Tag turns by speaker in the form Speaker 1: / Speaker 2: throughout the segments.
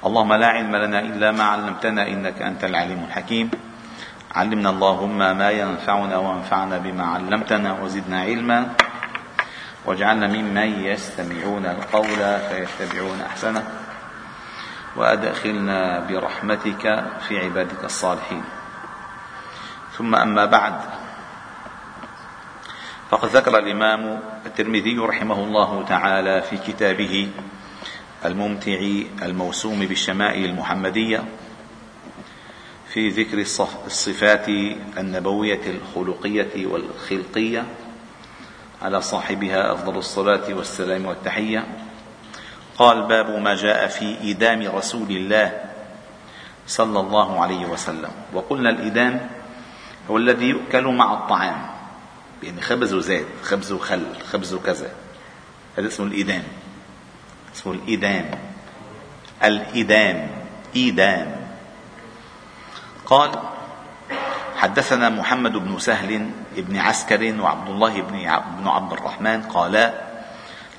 Speaker 1: اللهم لا علم لنا إلا ما علمتنا إنك أنت العليم الحكيم. علمنا اللهم ما ينفعنا وانفعنا بما علمتنا وزدنا علما. واجعلنا ممن يستمعون القول فيتبعون أحسنه. وأدخلنا برحمتك في عبادك الصالحين. ثم أما بعد فقد ذكر الإمام الترمذي رحمه الله تعالى في كتابه الممتع الموسوم بالشمائل المحمدية في ذكر الصفات النبوية الخلقية والخلقية على صاحبها أفضل الصلاة والسلام والتحية. قال باب ما جاء في ايدام رسول الله صلى الله عليه وسلم. وقلنا الايدام هو الذي يؤكل مع الطعام يعني خبز وزيت خبز وخل خبز وكذا. هذا اسمه الايدام اسمه الإدام. الإدام. إيدام قال حدثنا محمد بن سهل بن عسكر وعبد الله بن عبد الرحمن قالا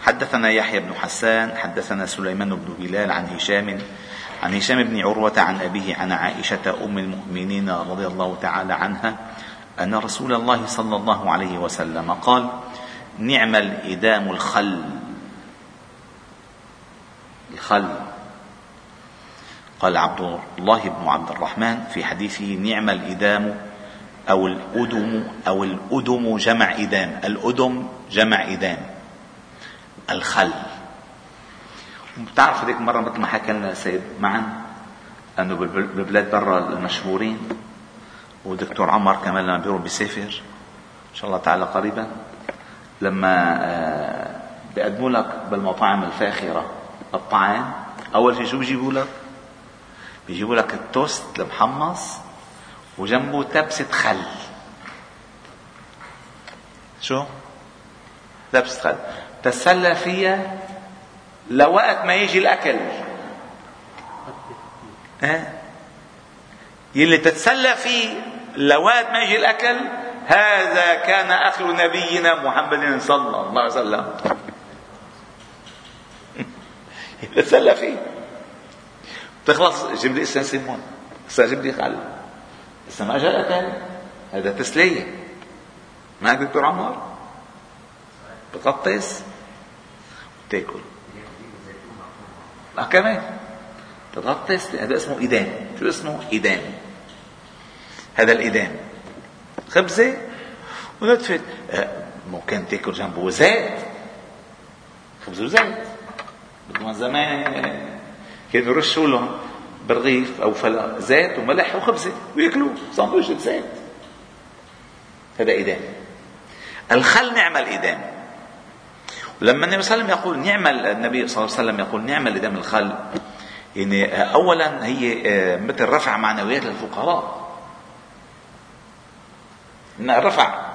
Speaker 1: حدثنا يحيى بن حسان حدثنا سليمان بن بلال عن هشام عن هشام بن عروة عن أبيه عن عائشة أم المؤمنين رضي الله تعالى عنها أن رسول الله صلى الله عليه وسلم قال نعم الإدام الخل. الخل قال عبد الله بن عبد الرحمن في حديثه نعم الإدام أو الأدم أو الأدم جمع إدام. الأدم جمع إدام. الخل. بتعرف هذيك مرة مثل ما حكى لنا سيد معا أنه بالبلاد برا المشهورين ودكتور عمر كمان لما بيروح بيسافر إن شاء الله تعالى قريبا لما آه، بيقدموا لك بالمطاعم الفاخرة. الطعام. أول شيء شو بيجيبوا لك؟ بيجيبوا لك التوست المحمص وجنبه تبسة خل. شو؟ تبسة خل. تتسلى فيها لوقت ما يجي الأكل. ها؟ يلي تتسلى فيه لوقت ما يجي الأكل هذا كان أكل نبينا محمد صلى الله عليه وسلم. يتسلى فيه. تخلص جيب لي أستاذ سيمون. أستاذ جيب لي خل لسه ما جاء هذا؟ تسلية. معك دكتور عمر؟ بتغطس؟ وتاكل آه كمان. تغطس؟ هذا اسمه إدام. شو اسمه؟ إدام. هذا الإدام. خبزة؟ ونتفة آه، ممكن تاكل جنبه زيت. خبز وزيت. من زمان كانوا يرشوا لهم بالرغيف أو فلا زيت وملح وخبزة وياكلوا سندويشة زيت هذا إدام. الخل نعم الإدام ولما النبي صلى الله عليه وسلم يقول نعم النبي صلى الله عليه وسلم يقول نعم الإدام الخل يعني أولا هي آه، مثل رفع معنويات للفقراء. رفع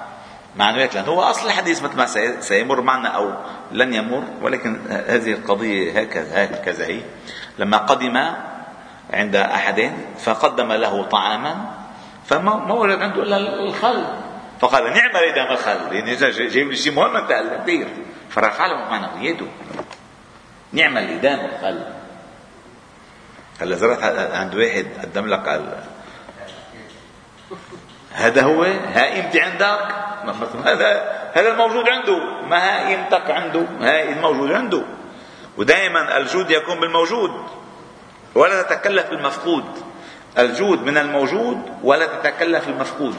Speaker 1: معنويات لأن هو أصل الحديث مثل ما سيمر معنا أو لن يمر ولكن هذه القضية هكذا هكذا هي. لما قدم عند أحد فقدم له طعاما فما وجد عنده إلا الخل. فقال نعم الإدام الخل يعني جايب لي شيء مهم كبير فرفع له معنوياته نعم الإدام الخل هلا زرت عند واحد قدم لك هذا هو هائمتي عندك؟ هذا هذا الموجود عنده. ما هائمتك عنده. هاي الموجود عنده. ودائما الجود يكون بالموجود. ولا تتكلف بالمفقود. الجود من الموجود ولا تتكلف المفقود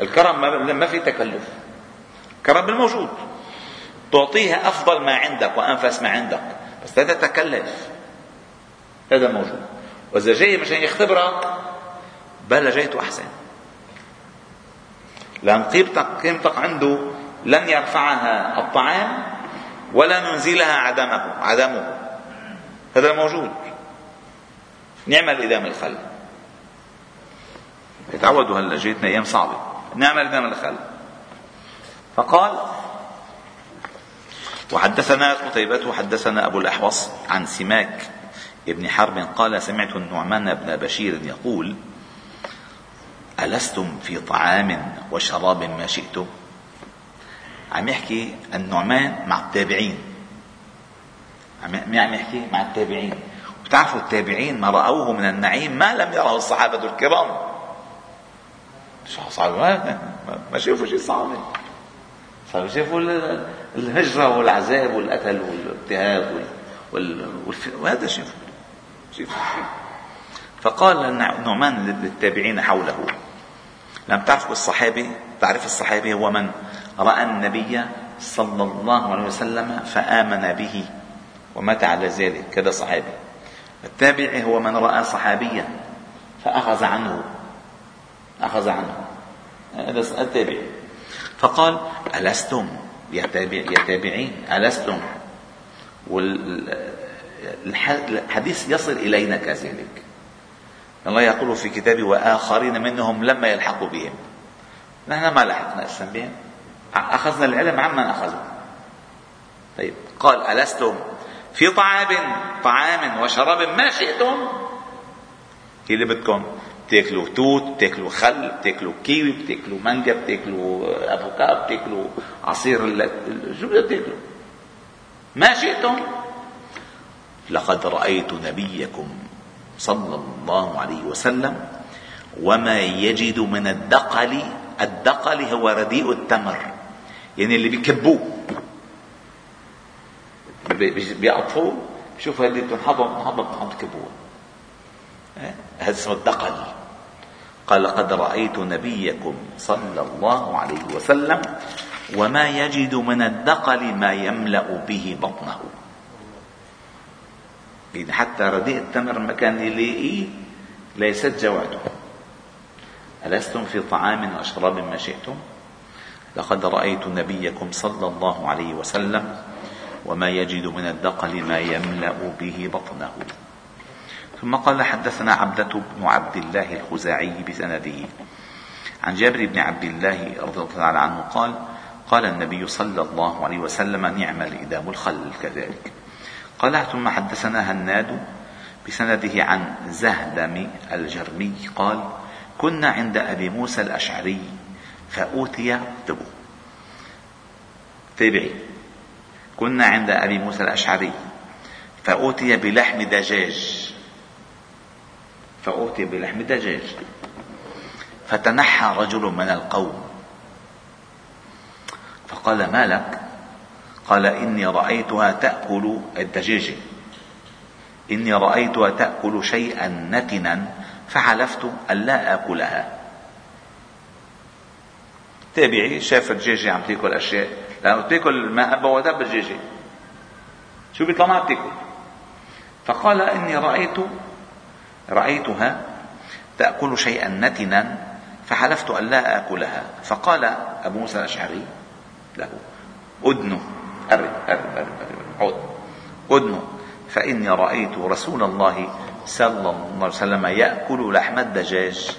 Speaker 1: الكرم ما في تكلف. كرم بالموجود. تعطيها أفضل ما عندك وأنفس ما عندك. بس لا تتكلف. هذا موجود. وإذا جاي مشان يختبرك بلا جايته أحسن. لأن قيمتك قيمتك عنده لن يرفعها الطعام ولا ننزلها عدمه عدمه. هذا موجود. نعم الإدام الخل. يتعودوا هلا جيتنا أيام صعبة نعم الإدام الخل. فقال وحدثنا قتيبة وحدثنا أبو الأحوص عن سماك ابن حرب قال سمعت النعمان بن بشير يقول ألستم في طعام وشراب ما شئتم؟ عم يحكي النعمان مع التابعين. عم عم يحكي مع التابعين. بتعرفوا التابعين ما رأوه من النعيم ما لم يره الصحابة الكرام. صعب ما شافوا شيء صعب. صاروا شافوا الهجرة والعذاب والقتل والاضطهاد وهذا شافوا شافوا فقال نعمان للتابعين حوله. لم تعرفوا الصحابي تعرف الصحابي هو من؟ رأى النبي صلى الله عليه وسلم فآمن به ومات على ذلك؟ كذا صحابي. التابعي هو من رأى صحابيا فأخذ عنه أخذ عنه. هذا التابعي. فقال ألستم؟ يا تابع يا تابعين ألستم؟ والحديث يصل إلينا كذلك. الله يقول في كتابه وآخرين منهم لما يلحقوا بهم. نحن ما لحقنا اسم بهم. أخذنا العلم عمن أخذوا طيب قال ألستم في طعام طعام وشراب ما شئتم؟ اللي بدكم بتاكلوا توت بتاكلوا خل بتاكلوا كيوي بتاكلوا مانجا بتاكلوا افوكا بتاكلوا عصير شو بدك تاكلوا؟ ما شئتم؟ لقد رأيت نبيكم صلى الله عليه وسلم وما يجد من الدقل الدقل هو رديء التمر. يعني اللي بيكبوه. بيقطفوه شوف هذه بتنحضر بتنحضر بتنحضر بكبوه هذا اسمه الدقل. قال لقد رأيت نبيكم صلى الله عليه وسلم وما يجد من الدقل ما يملأ به بطنه. يعني حتى رديء التمر ما كان يلاقيه ليست جوعته. ألستم في طعام وشراب ما شئتم؟ لقد رأيت نبيكم صلى الله عليه وسلم وما يجد من الدقل ما يملأ به بطنه. ثم قال حدثنا عبدة بن عبد الله الخزاعي بسنده. عن جابر بن عبد الله رضي الله تعالى عنه قال قال النبي صلى الله عليه وسلم نعم الإدام الخل كذلك. قال ثم حدثنا هناد بسنده عن زهدم الجرمي قال كنا عند أبي موسى الأشعري فأوتي اكتبوا تابعي. كنا عند أبي موسى الأشعري فأوتي بلحم دجاج. فأوتي بلحم دجاج. فتنحى رجل من القوم. فقال ما لك؟ قال إني رأيتها تأكل الدجاجة إني رأيتها تأكل شيئا نتنا فحلفت ألا آكلها. تابعي شاف الدجاجة عم تأكل أشياء. لأنه بتاكل ما هب ودب الدجاجة شو بيطلع ما بتاكل فقال إني رأيت رأيتها تأكل شيئا نتنا فحلفت أن لا آكلها. فقال أبو موسى الأشعري له أدنو. أرب أرب أرب عد أدنو فإني رأيت رسول الله صلى الله عليه وسلم يأكل لحم الدجاج.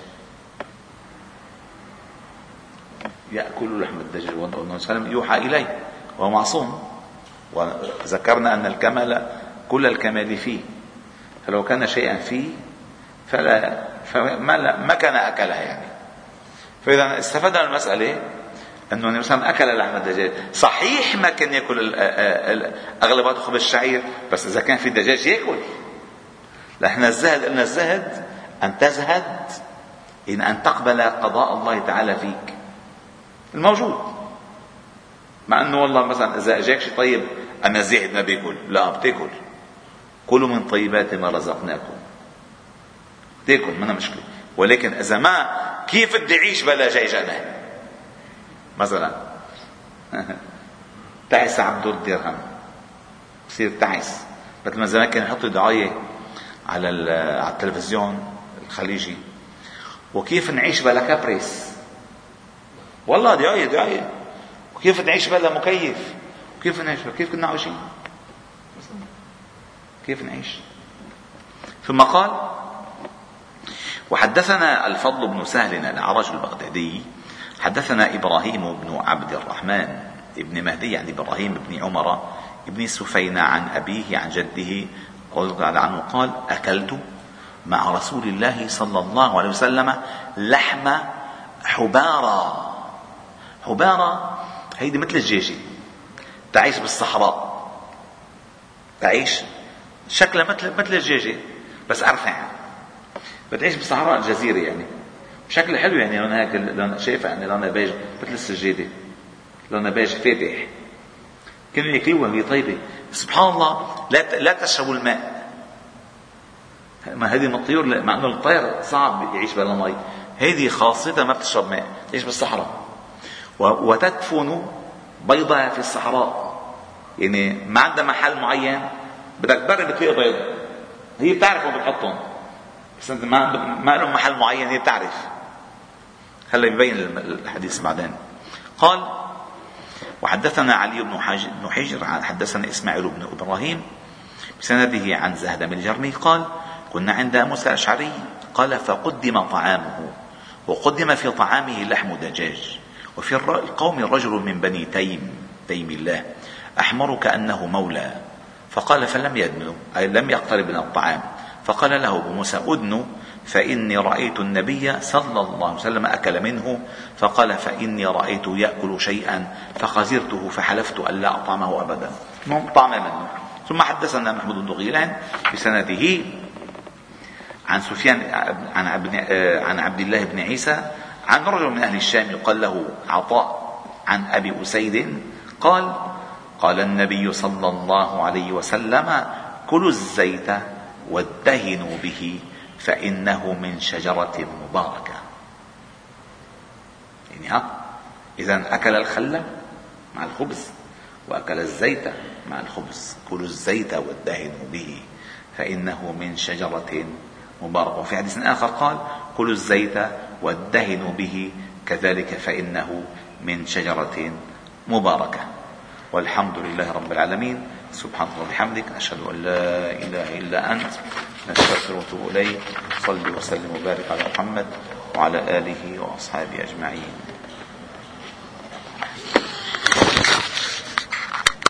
Speaker 1: يأكل لحم الدجاج والنبي صلى الله عليه وسلم يوحى إليه وهو معصوم. وذكرنا أن الكمال كل الكمال فيه. فلو كان شيئا فيه فلا فما ما كان اكلها يعني. فإذا استفدنا من المسألة انه النبي صلى أكل لحم الدجاج. صحيح ما كان يأكل اغلبيته خبز الشعير بس إذا كان في دجاج يأكل. نحن الزهد قلنا الزهد أن تزهد ان أن تقبل قضاء الله تعالى فيك. الموجود. مع أنه والله مثلا إذا أجاك شيء طيب أنا زاهد ما بيأكل. لا بتأكل. كلوا من طيبات ما رزقناكم. تاكل منها مشكلة. ولكن إذا ما كيف بدي اعيش بلا جيجنه مثلا. تعس عبد الدرهم. بصير تعس. مثل ما زمان كان يحطوا دعاية على على التلفزيون الخليجي. وكيف نعيش بلا كابريس؟ والله دعاية دعاية. وكيف نعيش بلا مكيف؟ كيف نعيش كيف كنا عايشين؟ كيف نعيش؟ ثم قال وحدثنا الفضل بن سهل العرج البغدادي حدثنا إبراهيم بن عبد الرحمن ابن مهدي عن إبراهيم بن عمر ابن سفينة عن أبيه عن جده رضي الله عنه قال أكلت مع رسول الله صلى الله عليه وسلم لحم حبارى حبارى هيدي مثل الدجاجة تعيش بالصحراء تعيش شكلها مثل مثل الدجاجة بس أرفع بتعيش بصحراء الجزيرة يعني. شكلها حلو يعني لونها هيك لون شايفها يعني لونها بيج مثل السجادة لونها بيج فاتح. كانوا ياكلوها وهي طيبة. سبحان الله لا لا تشربوا الماء. ما هذه من الطيور مع إنه الطير صعب يعيش بلا مي. هذه خاصتها ما بتشرب ماء تعيش بالصحراء. وتدفن بيضها في الصحراء. يعني ما عندها محل معين بدك تبرد بتلاقي بيض هي بتعرف وين بتحطهم. بس ما ما لهم محل معين هي بتعرف. هلا يبين الحديث بعدين. قال وحدثنا علي بن بن حجر حدثنا إسماعيل بن إبراهيم بسنده عن زهد بن الجرمي قال كنا عند موسى الأشعري قال فقدم طعامه وقدم في طعامه لحم دجاج وفي القوم رجل من بني تيم تيم الله أحمر كأنه مولى. فقال فلم يدنو أي لم يقترب من الطعام. فقال له أبو موسى أدنو فإني رأيت النبي صلى الله عليه وسلم أكل منه فقال فإني رأيت يأكل شيئا فخزرته فحلفت ألا أطعمه أبدا. طعم منه. ثم حدثنا محمود بن غيلان بسنده عن سفيان عن عن عبد الله بن عيسى عن رجل من أهل الشام يقال له عطاء عن أبي أسيد قال قال النبي صلى الله عليه وسلم كلوا الزيت وادهنوا به فإنه من شجرة مباركة. يعني ها إذا أكل الخل مع الخبز وأكل الزيت مع الخبز. كلوا الزيت وادهنوا به فإنه من شجرة مباركة. وفي حديث آخر قال كلوا الزيت وادهنوا به كذلك فإنه من شجرة مباركة. والحمد لله رب العالمين. سبحانك وبحمدك أشهد أن لا إله إلا أنت نستغفر ونتوب إليك صل وسلم وبارك على محمد وعلى آله وأصحابه أجمعين.